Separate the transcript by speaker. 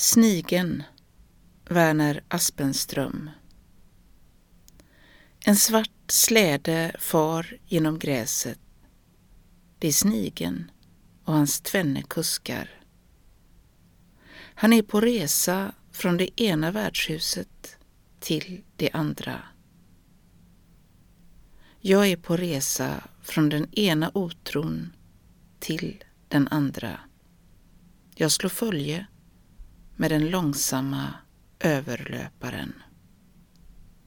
Speaker 1: Snigen Verner Aspenström En svart släde far genom gräset. Det är Snigen och hans tvenne kuskar. Han är på resa från det ena värdshuset till det andra. Jag är på resa från den ena otron till den andra. Jag slår följe med den långsamma överlöparen.